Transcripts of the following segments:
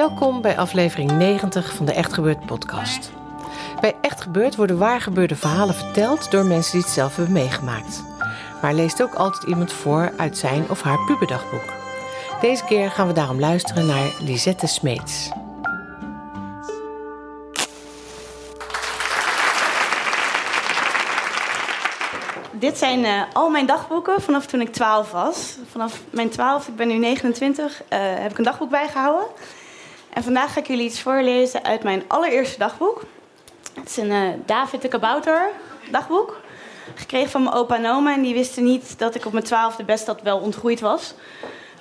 Welkom bij aflevering 90 van de Echt Gebeurd podcast. Bij Echt Gebeurd worden waargebeurde verhalen verteld door mensen die het zelf hebben meegemaakt. Maar leest ook altijd iemand voor uit zijn of haar puberdagboek. Deze keer gaan we daarom luisteren naar Lisette Smeets. Dit zijn eh, al mijn dagboeken vanaf toen ik 12 was. Vanaf mijn 12, ik ben nu 29, eh, heb ik een dagboek bijgehouden. En vandaag ga ik jullie iets voorlezen uit mijn allereerste dagboek. Het is een eh, David de Kabouter dagboek. Gekregen van mijn opa en oma. En die wisten niet dat ik op mijn twaalfde best dat wel ontgroeid was.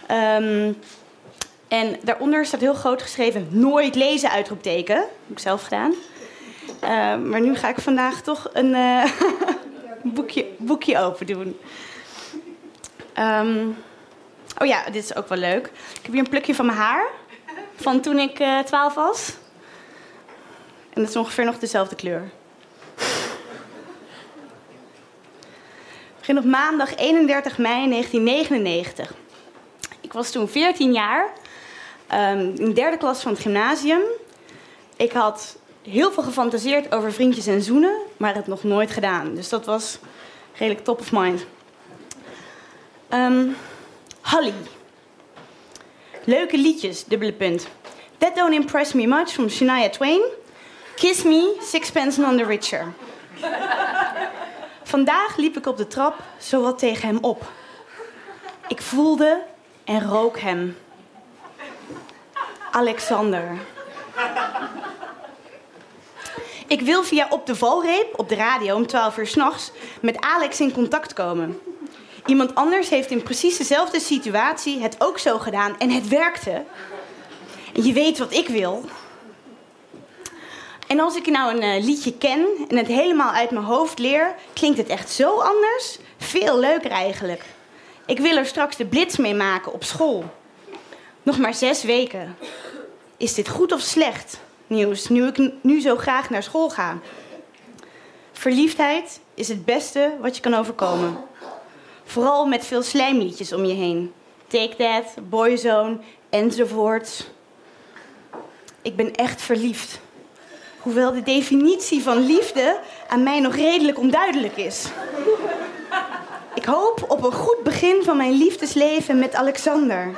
Ehm, en daaronder staat heel groot geschreven: nooit lezen uitroepteken. Dat heb ik zelf gedaan. Ehm, maar nu ga ik vandaag toch een eh, boekje, boekje open doen. Ehm, oh ja, dit is ook wel leuk. Ik heb hier een plukje van mijn haar. Van toen ik eh 12 was. En dat is ongeveer nog dezelfde kleur. Begin op maandag 31 mei 1999. Ik was toen 14 jaar. ehm, in de derde klas van het gymnasium. Ik had heel veel gefantaseerd over vriendjes en zoenen, maar het nog nooit gedaan. Dus dat was redelijk top of mind. Ehm Holly. Leuke liedjes, dubbele punt. That Don't Impress Me Much van Shania Twain. Kiss Me, Sixpence None the Richer. Vandaag liep ik op de trap zowat tegen hem op. Ik voelde en rook hem. Alexander. Ik wil via Op de Valreep op de radio om 12 uur s'nachts met Alex in contact komen. Iemand anders heeft in precies dezelfde situatie het ook zo gedaan en het werkte. En je weet wat ik wil. En als ik nou een eh, liedje ken en het helemaal uit mijn hoofd leer, klinkt het echt zo anders. Veel leuker eigenlijk. Ik wil er straks de blitz mee maken op school. Nog maar zes weken. Is dit goed of slecht nieuws, nu ik nu zo graag naar school ga? Verliefdheid is het beste wat je kan overkomen. Vooral met veel slijmliedjes om je heen. Take That, Boyzone, enzovoorts. Ik ben echt verliefd. Hoewel de definitie van liefde aan mij nog redelijk onduidelijk is. Ik hoop op een goed begin van mijn liefdesleven met Alexander.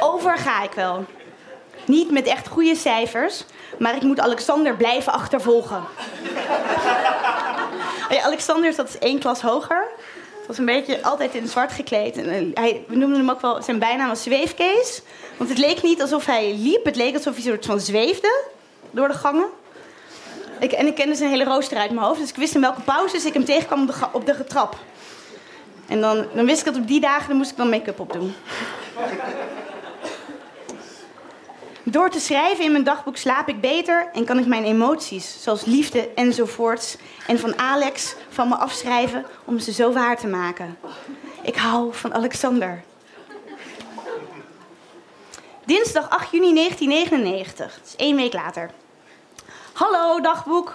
Over ga ik wel. Niet met echt goede cijfers, maar ik moet Alexander blijven achtervolgen. Ja, Alexander zat één klas hoger. Het was een beetje altijd in zwart gekleed. En eh, hij, we noemden hem ook wel, zijn bijnaam was Zweefkees. Want het leek niet alsof hij liep, het leek alsof hij soort van zweefde door de gangen. Ik, en ik kende zijn hele rooster uit mijn hoofd, dus ik wist in welke pauzes ik hem tegenkwam op de, op de trap. En dan, dan wist ik dat op die dagen dan moest ik dan make-up opdoen. Door te schrijven in mijn dagboek slaap ik beter en kan ik mijn emoties, zoals liefde enzovoorts, en van Alex van me afschrijven om ze zo waar te maken. Ik hou van Alexander. Dinsdag 8 juni 1999, dus één week later. Hallo, dagboek.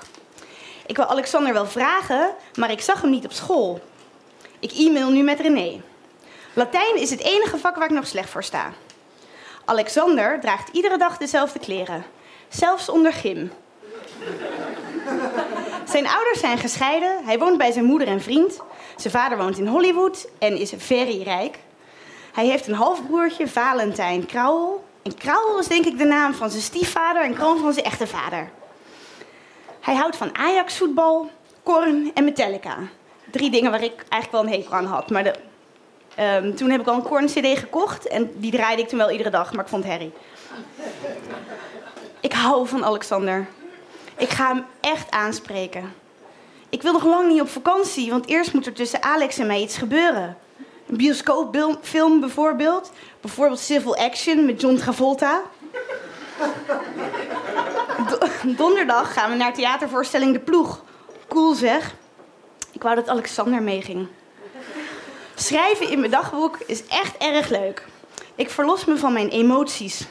Ik wil Alexander wel vragen, maar ik zag hem niet op school. Ik e-mail nu met René. Latijn is het enige vak waar ik nog slecht voor sta. Alexander draagt iedere dag dezelfde kleren, zelfs onder gym. Zijn ouders zijn gescheiden, hij woont bij zijn moeder en vriend. Zijn vader woont in Hollywood en is very rijk. Hij heeft een halfbroertje, Valentijn Krauwel. En Krauwel is denk ik de naam van zijn stiefvader en Kroon van zijn echte vader. Hij houdt van Ajax voetbal, Korn en Metallica. drie dingen waar ik eigenlijk wel een hekel aan had. Maar de, ehm, toen heb ik al een Korn CD gekocht en die draaide ik toen wel iedere dag, maar ik vond herrie. Ik hou van Alexander. Ik ga hem echt aanspreken. Ik wil nog lang niet op vakantie, want eerst moet er tussen Alex en mij iets gebeuren. Een bioscoopfilm bijvoorbeeld. Bijvoorbeeld Civil Action met John Travolta. Do- donderdag gaan we naar theatervoorstelling De Ploeg. Cool zeg. Ik wou dat Alexander meeging. Schrijven in mijn dagboek is echt erg leuk. Ik verlos me van mijn emoties.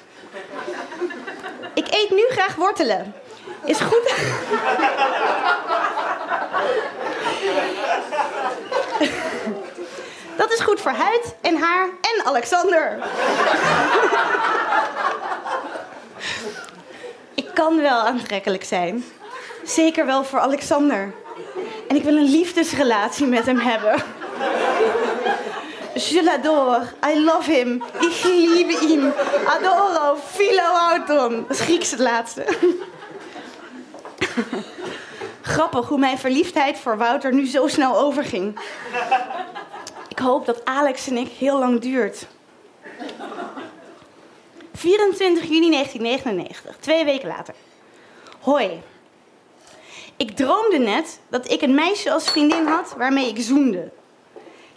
Ik eet nu graag wortelen. Is goed. Dat is goed voor huid en haar en Alexander. Ik kan wel aantrekkelijk zijn. Zeker wel voor Alexander. En ik wil een liefdesrelatie met hem hebben. Je l'adore. I love him. Ik liebe hem. Adoro. Philo auton. Dat is Grieks het laatste. Grappig hoe mijn verliefdheid voor Wouter nu zo snel overging. Ik hoop dat Alex en ik heel lang duurt. 24 juni 1999, twee weken later. Hoi. Ik droomde net dat ik een meisje als vriendin had waarmee ik zoende.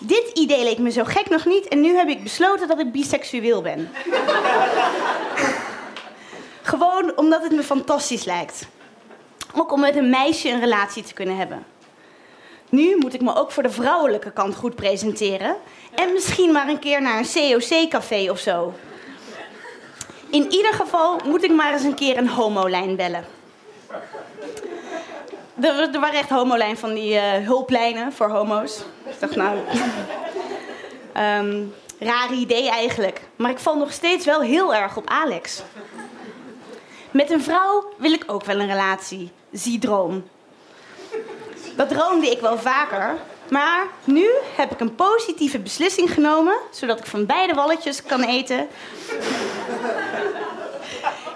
Dit idee leek me zo gek nog niet en nu heb ik besloten dat ik biseksueel ben. Gewoon omdat het me fantastisch lijkt. Ook om met een meisje een relatie te kunnen hebben. Nu moet ik me ook voor de vrouwelijke kant goed presenteren. En misschien maar een keer naar een COC-café of zo. In ieder geval moet ik maar eens een keer een homolijn bellen. Er, er waren echt homolijn van die uh, hulplijnen voor homo's. Dacht, nou... um, raar idee eigenlijk. Maar ik val nog steeds wel heel erg op Alex. Met een vrouw wil ik ook wel een relatie. Zie droom. Dat droomde ik wel vaker. Maar nu heb ik een positieve beslissing genomen, zodat ik van beide walletjes kan eten.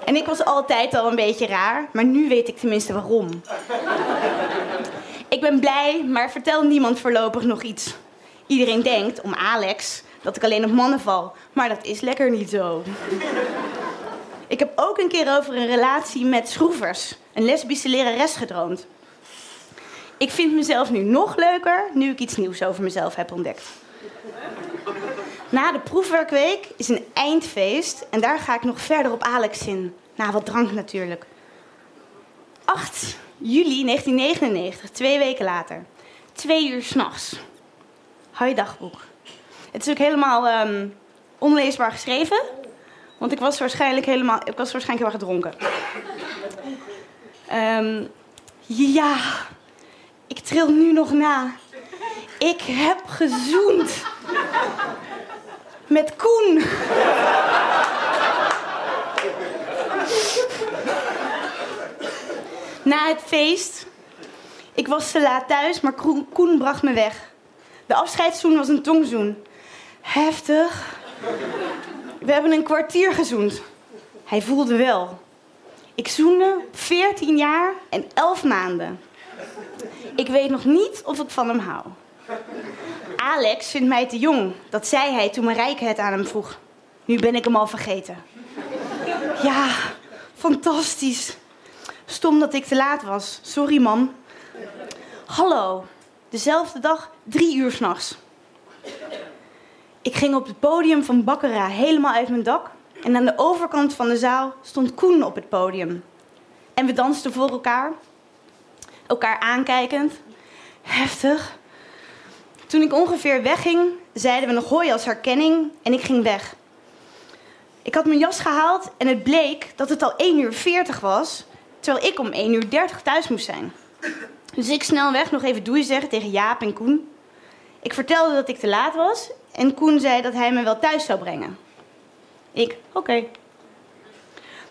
En ik was altijd al een beetje raar, maar nu weet ik tenminste waarom. Ik ben blij, maar vertel niemand voorlopig nog iets. Iedereen denkt, om Alex, dat ik alleen op mannen val. Maar dat is lekker niet zo. Ik heb ook een keer over een relatie met schroevers, een lesbische lerares, gedroomd. Ik vind mezelf nu nog leuker nu ik iets nieuws over mezelf heb ontdekt. Na de proefwerkweek is een eindfeest en daar ga ik nog verder op Alex in. Na wat drank natuurlijk. 8 juli 1999, twee weken later. Twee uur s'nachts. Hoi dagboek. Het is ook helemaal um, onleesbaar geschreven. Want ik was waarschijnlijk helemaal, ik was waarschijnlijk heel erg gedronken. Um, ja, ik tril nu nog na. Ik heb gezoend. Met Koen. Na het feest. Ik was te laat thuis, maar Koen bracht me weg. De afscheidszoen was een tongzoen. Heftig. We hebben een kwartier gezoend. Hij voelde wel. Ik zoende 14 jaar en 11 maanden. Ik weet nog niet of ik van hem hou. Alex vindt mij te jong. Dat zei hij toen Marijke het aan hem vroeg. Nu ben ik hem al vergeten. Ja, fantastisch. Stom dat ik te laat was. Sorry, mam. Hallo. Dezelfde dag, drie uur s'nachts. Ik ging op het podium van Bakkera helemaal uit mijn dak. En aan de overkant van de zaal stond Koen op het podium. En we dansten voor elkaar. Elkaar aankijkend. Heftig. Toen ik ongeveer wegging, zeiden we nog hoi als herkenning en ik ging weg. Ik had mijn jas gehaald en het bleek dat het al 1 uur 40 was, terwijl ik om 1 uur 30 thuis moest zijn. Dus ik snel weg nog even doei zeggen tegen Jaap en Koen. Ik vertelde dat ik te laat was en Koen zei dat hij me wel thuis zou brengen. Ik, oké.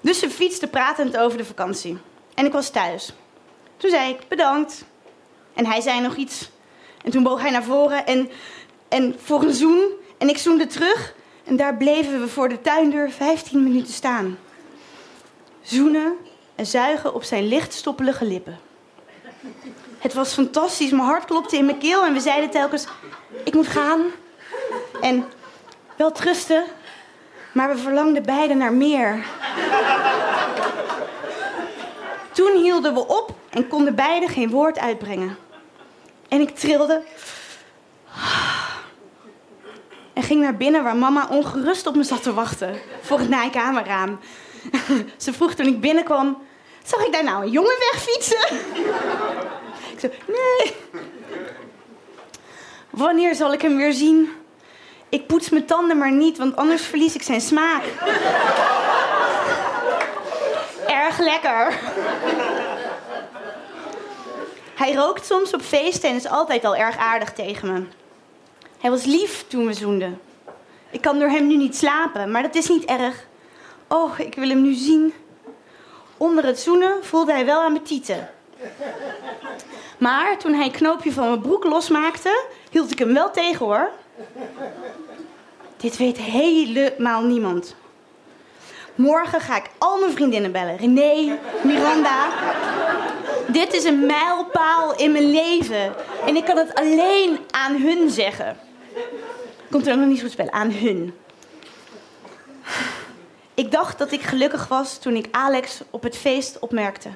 Dus ze fietste pratend over de vakantie. En ik was thuis. Toen zei ik bedankt. En hij zei nog iets. En toen boog hij naar voren en, en voor een zoen. En ik zoende terug. En daar bleven we voor de tuindeur 15 minuten staan. Zoenen en zuigen op zijn lichtstoppelige lippen. Het was fantastisch. Mijn hart klopte in mijn keel en we zeiden telkens: Ik moet gaan. En wel trusten, maar we verlangden beiden naar meer. Toen hielden we op en konden beiden geen woord uitbrengen. En ik trilde. En ging naar binnen waar mama ongerust op me zat te wachten. Voor het naaikamerraam. Ze vroeg toen ik binnenkwam: Zag ik daar nou een jongen wegfietsen? Ik zei: Nee. Wanneer zal ik hem weer zien? Ik poets mijn tanden maar niet, want anders verlies ik zijn smaak. Erg lekker. Hij rookt soms op feesten en is altijd al erg aardig tegen me. Hij was lief toen we zoenden. Ik kan door hem nu niet slapen, maar dat is niet erg. Oh, ik wil hem nu zien. Onder het zoenen voelde hij wel aan mijn tieten. Maar toen hij een knoopje van mijn broek losmaakte, hield ik hem wel tegen hoor. Dit weet helemaal niemand. Morgen ga ik al mijn vriendinnen bellen. René, Miranda. Dit is een mijlpaal in mijn leven. En ik kan het alleen aan hun zeggen. Komt er ook nog niet goed spelen. Aan hun. Ik dacht dat ik gelukkig was toen ik Alex op het feest opmerkte.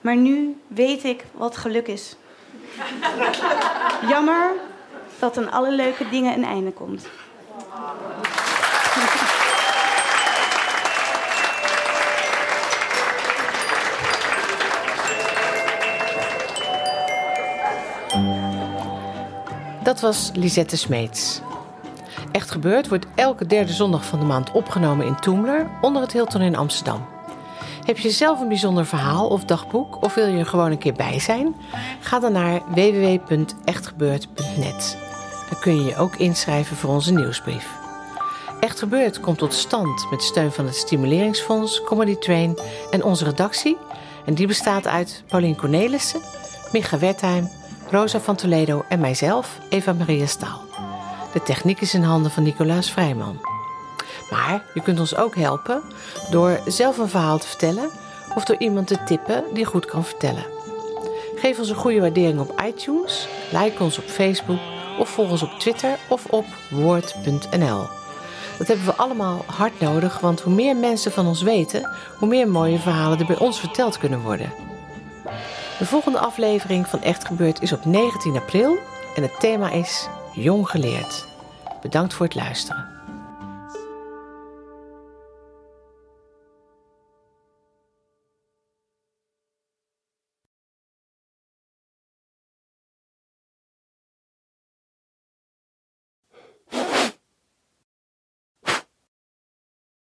Maar nu weet ik wat geluk is. Jammer dat aan alle leuke dingen een einde komt. Dat was Lisette Smeets. Echt gebeurd wordt elke derde zondag van de maand opgenomen in Toemler onder het Hilton in Amsterdam. Heb je zelf een bijzonder verhaal of dagboek of wil je er gewoon een keer bij zijn? Ga dan naar www.echtgebeurd.net. Dan kun je je ook inschrijven voor onze nieuwsbrief. Echt Gebeurd komt tot stand met steun van het Stimuleringsfonds, Comedy Train en onze redactie. En die bestaat uit Paulien Cornelissen, Micha Wertheim, Rosa van Toledo en mijzelf, Eva Maria Staal. De techniek is in handen van Nicolaas Vrijman. Maar je kunt ons ook helpen door zelf een verhaal te vertellen of door iemand te tippen die goed kan vertellen. Geef ons een goede waardering op iTunes, like ons op Facebook of volg ons op Twitter of op woord.nl. Dat hebben we allemaal hard nodig, want hoe meer mensen van ons weten, hoe meer mooie verhalen er bij ons verteld kunnen worden. De volgende aflevering van Echt Gebeurd is op 19 april en het thema is Jong Geleerd. Bedankt voor het luisteren.